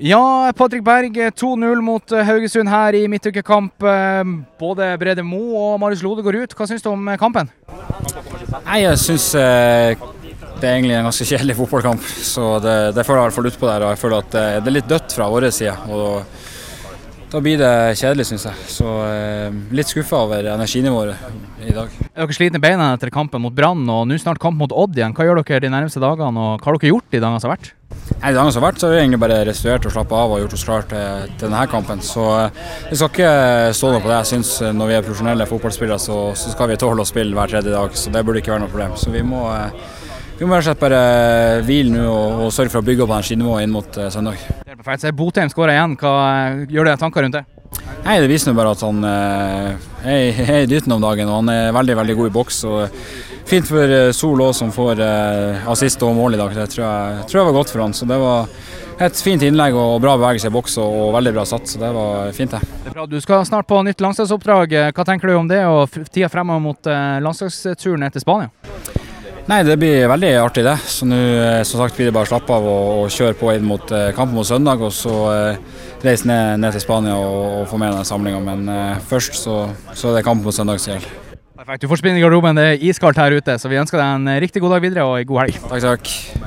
Ja, Patrick Berg 2-0 mot eh, Haugesund her i midtukekamp. Eh, både Brede Mo og Marius Lode går ut. Hva syns du om eh, kampen? Nei, Jeg syns eh, det er egentlig en ganske kjedelig fotballkamp. Så det, det føler jeg i hvert fall utpå der. Og jeg føler at det er litt dødt fra vår side. Og da blir det kjedelig, syns jeg. Så eh, litt skuffa over energinivået i dag. Er dere slitne i beina etter kampen mot Brann og nå snart kamp mot Odd igjen? Hva gjør dere de nærmeste dagene, og hva har dere gjort de dagene som har vært? Nei, Det har vært, så har vi egentlig bare restaurert og slappa av og gjort oss klar til, til denne kampen. Så vi skal ikke stå noe på det. Jeg syns eh, når vi er profesjonelle fotballspillere, så, så skal vi tåle å spille hver tredje dag. Så det burde ikke være noe problem. Så vi må, eh, vi må bare, bare hvile nå og, og sørge for å bygge opp energinivået inn mot uh, søndag. Det er perfekt. Så Botheim skårer igjen. Hva gjør dere tanker rundt det? Nei, Det viser nå bare at han eh, er, er i dytten om dagen, og han er veldig veldig god i boks. og Fint for eh, Sol òg, som får eh, assist og mål i dag. Det tror jeg, tror jeg var godt for han. Så Det var et fint innlegg og bra bevegelse i boks og, veldig bra satt. Så det var fint, det. Du skal snart på nytt landslagsoppdrag. Hva tenker du om det og tida fremover mot eh, landslagsturen til Spania? Nei, det blir veldig artig, det. Så nå eh, som sagt blir det bare å slappe av og, og kjøre på inn mot eh, kampen mot søndag. Og så eh, reise ned, ned til Spania og, og få med den samlinga. Men eh, først så, så er det kampen mot søndag som gjelder. Perfekt. Du får spinne i garderoben. Det er iskaldt her ute, så vi ønsker deg en riktig god dag videre og en god helg. Takk, takk.